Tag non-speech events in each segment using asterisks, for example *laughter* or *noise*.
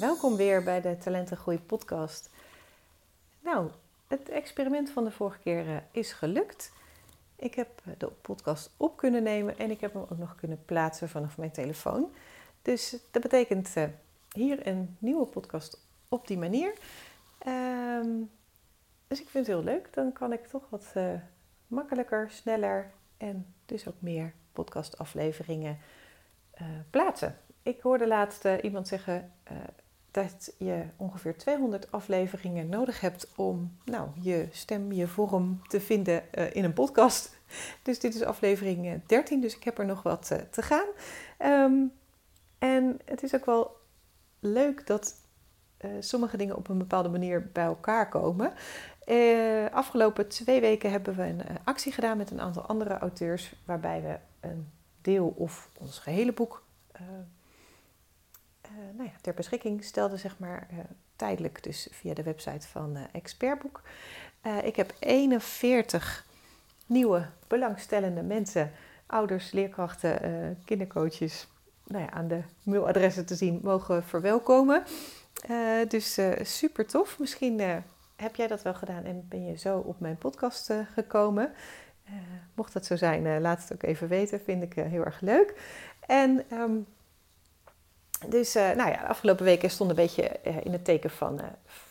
Welkom weer bij de Talentengroei podcast. Nou, het experiment van de vorige keer eh, is gelukt. Ik heb de podcast op kunnen nemen en ik heb hem ook nog kunnen plaatsen vanaf mijn telefoon. Dus dat betekent uh, hier een nieuwe podcast op die manier. Ehm, dus ik vind het heel leuk. Dan kan ik toch wat makkelijker, sneller en dus ook meer podcastafleveringen plaatsen. Ik hoorde laatst uh, iemand zeggen uh, dat je ongeveer 200 afleveringen nodig hebt om nou, je stem, je vorm te vinden uh, in een podcast. *laughs* Dus dit is aflevering 13, dus ik heb er nog wat te gaan. Um, en het is ook wel leuk dat sommige dingen op een bepaalde manier bij elkaar komen. afgelopen twee weken hebben we een actie gedaan met een aantal andere auteurs, waarbij we een deel of ons gehele boek nou ja, ter beschikking stelde, zeg maar, uh, tijdelijk dus via de website van uh, Expertboek. ik heb 41 nieuwe belangstellende mensen, ouders, leerkrachten, kindercoaches, nou ja, aan de mailadressen te zien, mogen verwelkomen. dus super tof. Misschien heb jij dat wel gedaan en ben je zo op mijn podcast gekomen. mocht dat zo zijn, laat het ook even weten. Vind ik heel erg leuk. En um, dus uh, nou ja, de afgelopen weken stond een beetje uh, in het teken van, uh,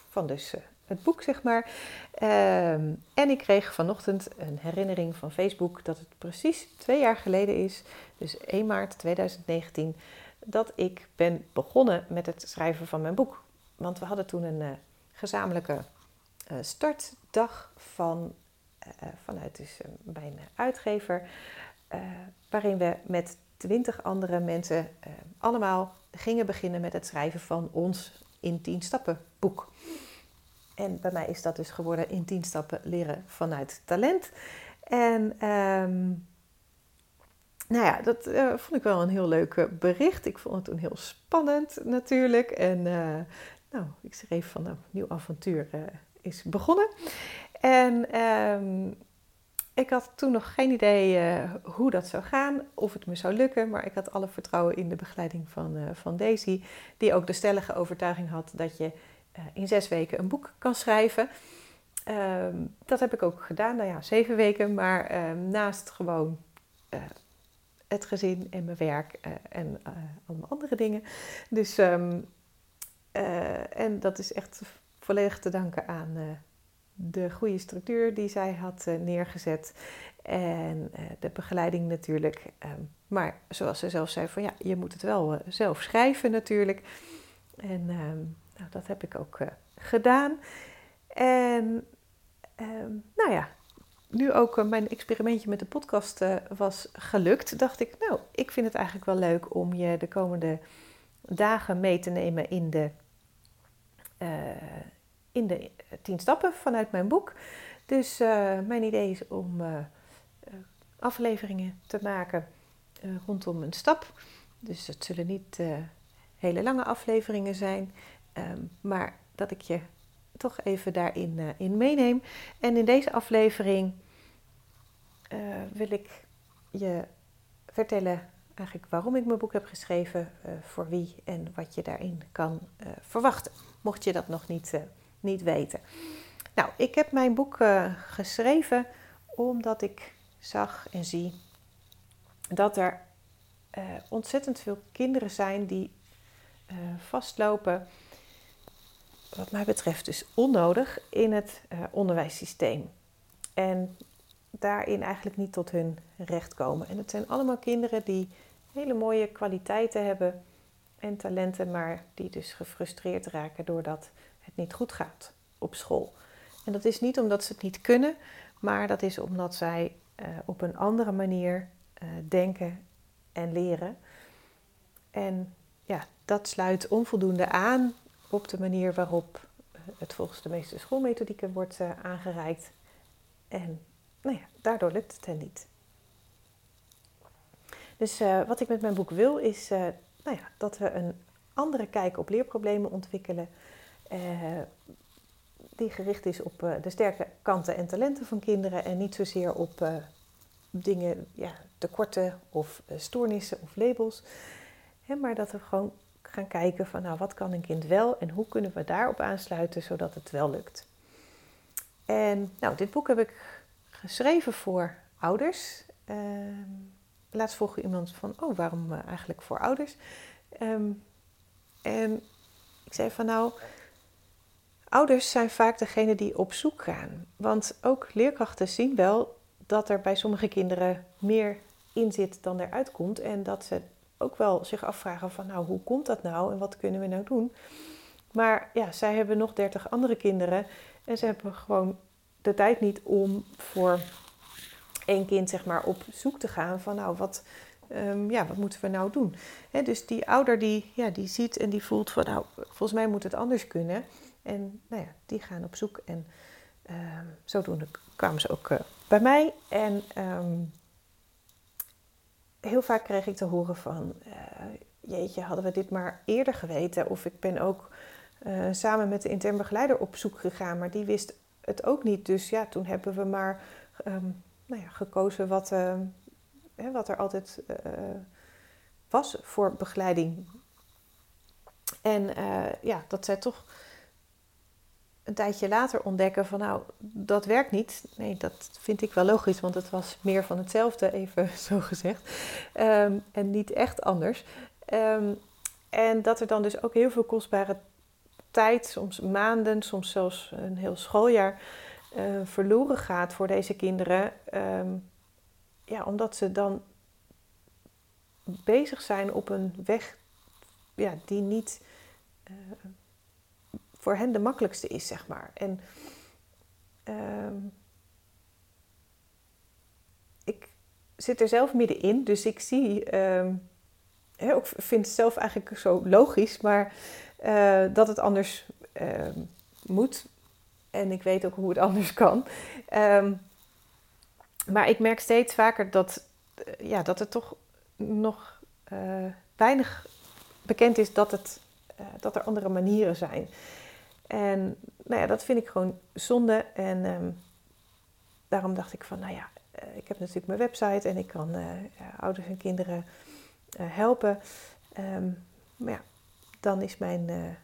van dus, het boek, zeg maar. Ehm, en ik kreeg vanochtend een herinnering van Facebook dat het precies twee jaar geleden is, dus 1 maart 2019, dat ik ben begonnen met het schrijven van mijn boek. Want we hadden toen een gezamenlijke startdag van, vanuit dus, bij een uitgever, waarin we met twintig andere mensen allemaal gingen beginnen met het schrijven van ons in 10 stappen boek. En bij mij is dat dus geworden in 10 stappen leren vanuit talent. En um, nou ja, dat uh, vond ik wel een heel leuk bericht. Ik vond het toen heel spannend natuurlijk. En uh, nou, ik schreef van nou, nieuw avontuur uh, is begonnen. En um, ik had toen nog geen idee uh, hoe dat zou gaan, of het me zou lukken, maar ik had alle vertrouwen in de begeleiding van, uh, van Daisy, die ook de stellige overtuiging had dat je uh, in zes weken een boek kan schrijven. Ehm, dat heb ik ook gedaan, nou ja, zeven weken, maar ehm, naast gewoon het gezin en mijn werk en allemaal andere dingen. Dus, um, en dat is echt volledig te danken aan de goede structuur die zij had uh, neergezet. En uh, de begeleiding natuurlijk. Um, maar zoals ze zelf zei, van ja, je moet het wel uh, zelf schrijven natuurlijk. En um, nou, dat heb ik ook gedaan. En um, nou ja, nu ook mijn experimentje met de podcast was gelukt, dacht ik, nou, ik vind het eigenlijk wel leuk om je de komende dagen mee te nemen in de in de tien stappen vanuit mijn boek. Dus uh, mijn idee is om uh, afleveringen te maken rondom een stap. Dus het zullen niet hele lange afleveringen zijn, um, maar dat ik je toch even daarin in meeneem. En in deze aflevering wil ik je vertellen eigenlijk waarom ik mijn boek heb geschreven, voor wie en wat je daarin kan verwachten. Mocht je dat nog niet niet weten. Nou, ik heb mijn boek uh, geschreven omdat ik zag en zie dat er uh, ontzettend veel kinderen zijn die uh, vastlopen, wat mij betreft dus onnodig, in het onderwijssysteem. En daarin eigenlijk niet tot hun recht komen. En het zijn allemaal kinderen die hele mooie kwaliteiten hebben en talenten, maar die dus gefrustreerd raken doordat niet goed gaat op school. En dat is niet omdat ze het niet kunnen, maar dat is omdat zij uh, op een andere manier uh, denken en leren. En ja, dat sluit onvoldoende aan op de manier waarop het volgens de meeste schoolmethodieken wordt aangereikt. En nou ja, daardoor lukt het hen niet. Dus wat ik met mijn boek wil is nou ja, dat we een andere kijk op leerproblemen ontwikkelen uh, die gericht is op uh, de sterke kanten en talenten van kinderen en niet zozeer op uh, dingen, ja, tekorten of stoornissen of labels. Hè, maar dat we gewoon gaan kijken van nou, wat kan een kind wel en hoe kunnen we daarop aansluiten zodat het wel lukt. En nou, dit boek heb ik geschreven voor ouders. Uh, laatst vroeg iemand van, oh, waarom eh, eigenlijk voor ouders? Ehm, en ik zei van nou, ouders zijn vaak degene die op zoek gaan. Want ook leerkrachten zien wel dat er bij sommige kinderen meer in zit dan eruit komt. En dat ze ook wel zich afvragen van nou, hoe komt dat nou en wat kunnen we nou doen? Maar ja, zij hebben nog dertig andere kinderen en ze hebben gewoon de tijd niet om voor één kind zeg maar op zoek te gaan van nou, wat, ehm, ja, wat moeten we nou doen? dus die ouder die, ja, die ziet en die voelt van nou, volgens mij moet het anders kunnen. En nou ja, die gaan op zoek en um, zodoende kwamen ze ook uh, bij mij. En ehm, heel vaak kreeg ik te horen van, uh, jeetje, hadden we dit maar eerder geweten? Of ik ben ook uh, samen met de intern begeleider op zoek gegaan, maar die wist het ook niet. Dus ja, toen hebben we maar um, nou ja, gekozen wat, hè, wat er altijd was voor begeleiding. En ja, dat zij toch een tijdje later ontdekken van nou, dat werkt niet. Nee, dat vind ik wel logisch, want het was meer van hetzelfde, even *laughs* zo gezegd. Ehm, en niet echt anders. Um, en dat er dan dus ook heel veel kostbare tijd, soms maanden, soms zelfs een heel schooljaar, uh, verloren gaat voor deze kinderen. Um, ja, omdat ze dan bezig zijn op een weg ja, die niet. Uh, voor hen de makkelijkste is, zeg maar. En um, ik zit er zelf middenin, dus ik zie, um, ik vind het zelf eigenlijk zo logisch, maar uh, dat het anders um, moet. En ik weet ook hoe het *laughs* anders kan. maar ik merk steeds vaker dat, uh, ja, dat er toch nog uh, weinig bekend is dat, het, dat er andere manieren zijn. En nou ja, dat vind ik gewoon zonde. En ehm, daarom dacht ik van, nou ja, uh, ik heb natuurlijk mijn website en ik kan uh, ouders en kinderen uh, helpen. Um, maar ja, dan is mijn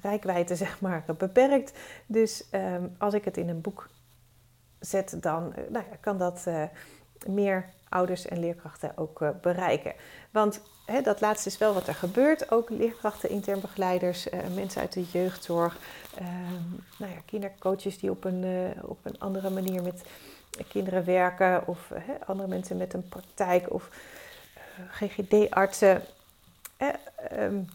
rijkwijde *laughs* zeg maar beperkt. Dus um, als ik het in een boek zet, dan nou ja, kan dat meer ouders en leerkrachten ook bereiken. Want dat laatste is wel wat er gebeurt. Ook leerkrachten, intern begeleiders, uh, mensen uit de jeugdzorg, uh, nou ja, kindercoaches die op een, uh, op een andere manier met kinderen werken, of andere mensen met een praktijk, of GGD-artsen. Um,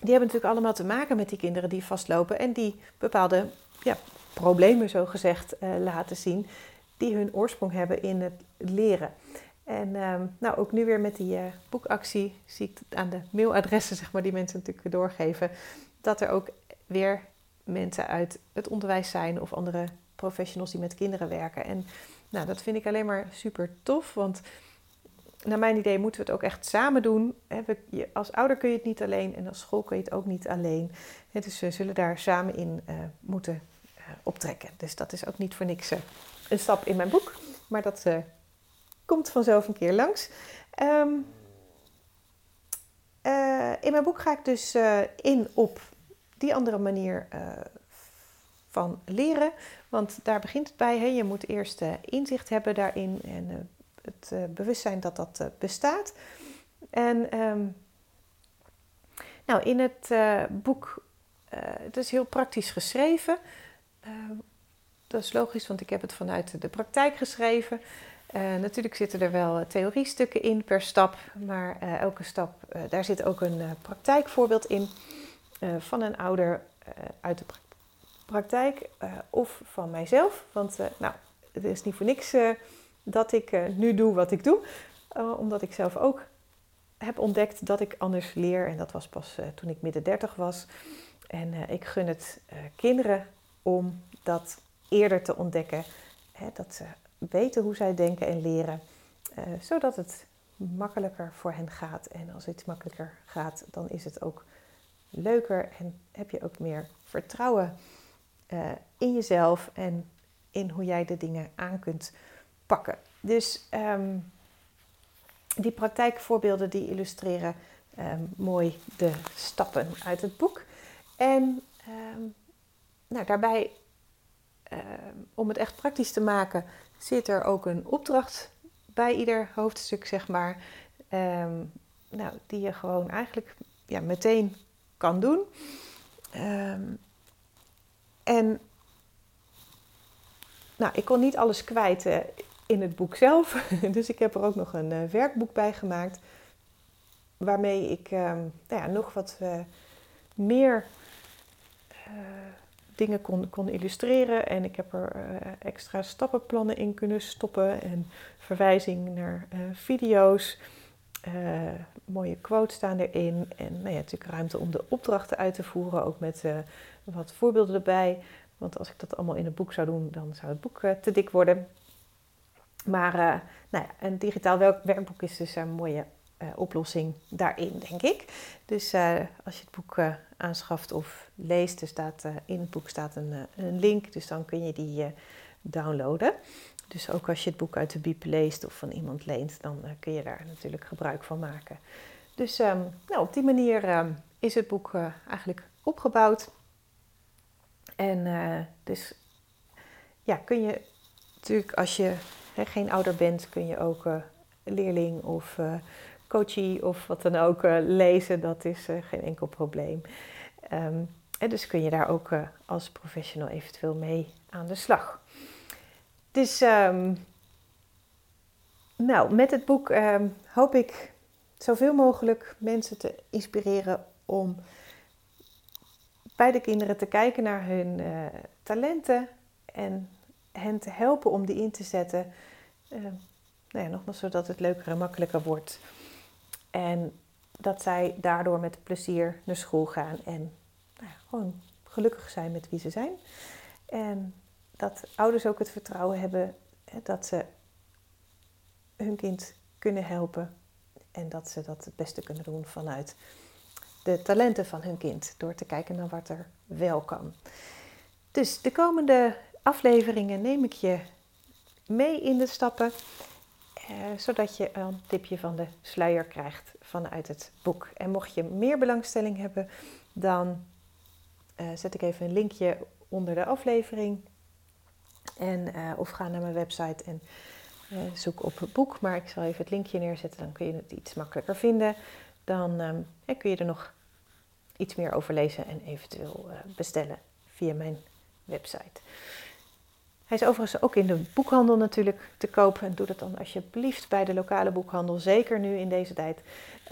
die hebben natuurlijk allemaal te maken met die kinderen die vastlopen en die bepaalde ja, problemen, zo gezegd, laten zien, die hun oorsprong hebben in het leren. En um, nou, ook nu weer met die uh, boekactie zie ik aan de mailadressen zeg maar, die mensen natuurlijk doorgeven, dat er ook weer mensen uit het onderwijs zijn of andere professionals die met kinderen werken. En nou, dat vind ik alleen maar super tof, want naar mijn idee moeten we het ook echt samen doen. als ouder kun je het niet alleen en als school kun je het ook niet alleen. dus we zullen daar samen in uh, moeten uh, optrekken. Dus dat is ook niet voor niks een stap in mijn boek, maar dat komt vanzelf een keer langs. Um, uh, in mijn boek ga ik dus uh, in op die andere manier van leren. Want daar begint het bij. Hè? Je moet eerst inzicht hebben daarin en het bewustzijn dat dat bestaat. En um, nou, in het boek, het is heel praktisch geschreven. Dat is logisch, want ik heb het vanuit de praktijk geschreven. Uh, natuurlijk zitten er wel theoriestukken in per stap, maar uh, elke stap, daar zit ook een praktijkvoorbeeld in van een ouder uit de praktijk of van mijzelf. Want nou, het is niet voor niks dat ik nu doe wat ik doe, omdat ik zelf ook heb ontdekt dat ik anders leer. En dat was pas toen ik midden 30 was. En ik gun het kinderen om dat eerder te ontdekken. Hè, dat ze weten hoe zij denken en leren, uh, zodat het makkelijker voor hen gaat. En als iets makkelijker gaat, dan is het ook leuker en heb je ook meer vertrouwen uh, in jezelf en in hoe jij de dingen aan kunt pakken. Dus um, die praktijkvoorbeelden die illustreren ehm, mooi de stappen uit het boek. En ehm, nou, daarbij, ehm, om het echt praktisch te maken, zit er ook een opdracht bij ieder hoofdstuk, zeg maar. nou, die je gewoon eigenlijk ja, meteen kan doen. en nou, ik kon niet alles kwijt uh, in het boek zelf. *laughs* dus ik heb er ook nog een uh, werkboek bij gemaakt. Waarmee ik nou ja, nog wat uh, meer dingen kon, kon illustreren. En ik heb er extra stappenplannen in kunnen stoppen. En verwijzing naar video's. mooie quotes staan erin. En nou ja, natuurlijk ruimte om de opdrachten uit te voeren. Ook met wat voorbeelden erbij. Want als ik dat allemaal in het boek zou doen, dan zou het boek te dik worden. Maar nou ja, een digitaal werkboek is dus een mooie uh, oplossing daarin, denk ik. Dus uh, als je het boek aanschaft of leest, er staat, in het boek staat een, een, link, dus dan kun je die downloaden. Dus ook als je het boek uit de bib leest of van iemand leent, dan kun je daar natuurlijk gebruik van maken. Dus um, nou, op die manier um, is het boek eigenlijk opgebouwd. En dus ja, kun je natuurlijk als je geen ouder bent, kun je ook leerling of coachie of wat dan ook uh, lezen. Dat is geen enkel probleem. Um, en dus kun je daar ook als professional eventueel mee aan de slag. Dus um, nou, met het boek um, hoop ik zoveel mogelijk mensen te inspireren om bij de kinderen te kijken naar hun talenten en hen te helpen om die in te zetten. Nou ja, nogmaals, zodat het leuker en makkelijker wordt. En dat zij daardoor met plezier naar school gaan en nou gewoon gelukkig zijn met wie ze zijn. En dat ouders ook het vertrouwen hebben dat ze hun kind kunnen helpen. En dat ze dat het beste kunnen doen vanuit de talenten van hun kind. Door te kijken naar wat er wel kan. Dus de komende afleveringen neem ik je mee in de stappen, eh, zodat je een tipje van de sluier krijgt vanuit het boek. En mocht je meer belangstelling hebben, dan eh, zet ik even een linkje onder de aflevering. En, uh, of ga naar mijn website en zoek op het boek. Maar ik zal even het linkje neerzetten, dan kun je het iets makkelijker vinden. Dan um, kun je er nog iets meer over lezen en eventueel bestellen via mijn website. Hij is overigens ook in de boekhandel natuurlijk te koop. En doe dat dan alsjeblieft bij de lokale boekhandel. Zeker nu in deze tijd.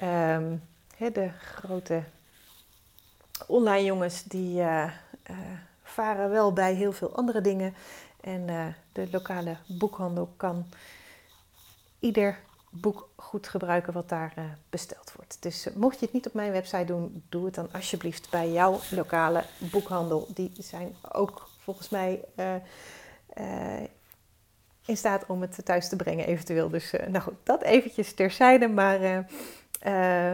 Um, de grote online jongens die uh, uh, varen wel bij heel veel andere dingen. En uh, de lokale boekhandel kan ieder boek goed gebruiken wat daar besteld wordt. Dus mocht je het niet op mijn website doen, doe het dan alsjeblieft bij jouw lokale boekhandel. Die zijn ook volgens mij in staat om het thuis te brengen, eventueel. Dus uh, nou goed, dat eventjes terzijde. Maar uh,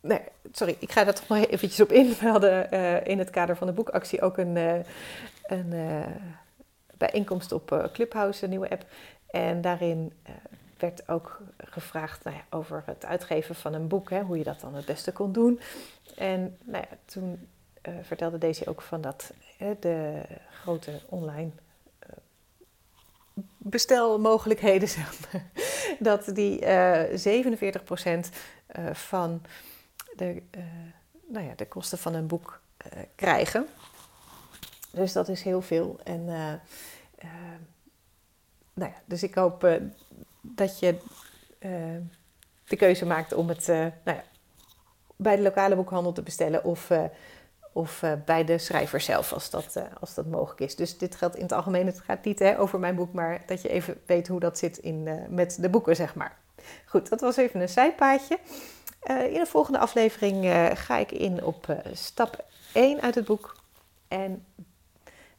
nee, sorry, ik ga daar toch nog eventjes op in. We hadden in het kader van de boekactie ook een, een bijeenkomst op Clubhouse, een nieuwe app. En daarin werd ook gevraagd nou ja, over het uitgeven van een boek, hè, hoe je dat dan het beste kon doen. En nou ja, toen vertelde Daisy ook van dat de grote online bestelmogelijkheden, *laughs* zeg dat die uh, eh, 47% uh, eh, van de, uh, nou ja, de kosten van een boek krijgen. Dus dat is heel veel. En nou ja, dus ik hoop dat je de keuze maakt om het nou ja, bij de lokale boekhandel te bestellen of of uh, bij de schrijver zelf, als dat, uh, als dat mogelijk is. Dus dit geldt in het algemeen, het gaat niet hè, over mijn boek, maar dat je even weet hoe dat zit in, uh, met de boeken, zeg maar. Goed, dat was even een zijpaadje. in de volgende aflevering ga ik in op stap 1 uit het boek. En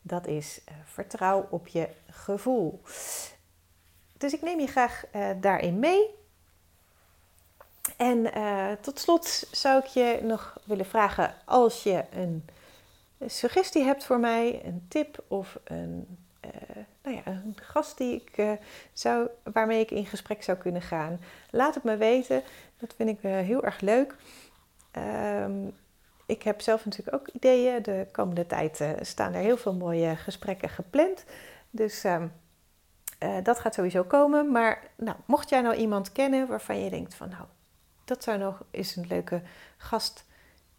dat is vertrouw op je gevoel. Dus ik neem je graag daarin mee. En uh, tot slot zou ik je nog willen vragen: als je een, suggestie hebt voor mij, een tip of een uh, nou ja, een gast die ik, zou, waarmee ik in gesprek zou kunnen gaan. Laat het me weten. Dat vind ik heel erg leuk. Ehm, ik heb zelf natuurlijk ook ideeën. De komende tijd staan er heel veel mooie gesprekken gepland. Dus ehm, dat gaat sowieso komen. Maar nou, mocht jij nou iemand kennen waarvan je denkt van nou, dat zou nog eens een leuke gast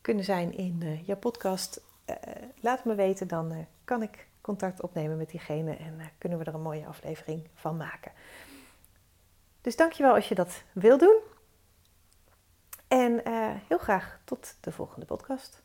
kunnen zijn in uh, jouw podcast. Uh, laat me weten, dan uh, kan ik contact opnemen met diegene en kunnen we er een mooie aflevering van maken. Dus dankjewel als je dat wil doen. En heel graag tot de volgende podcast.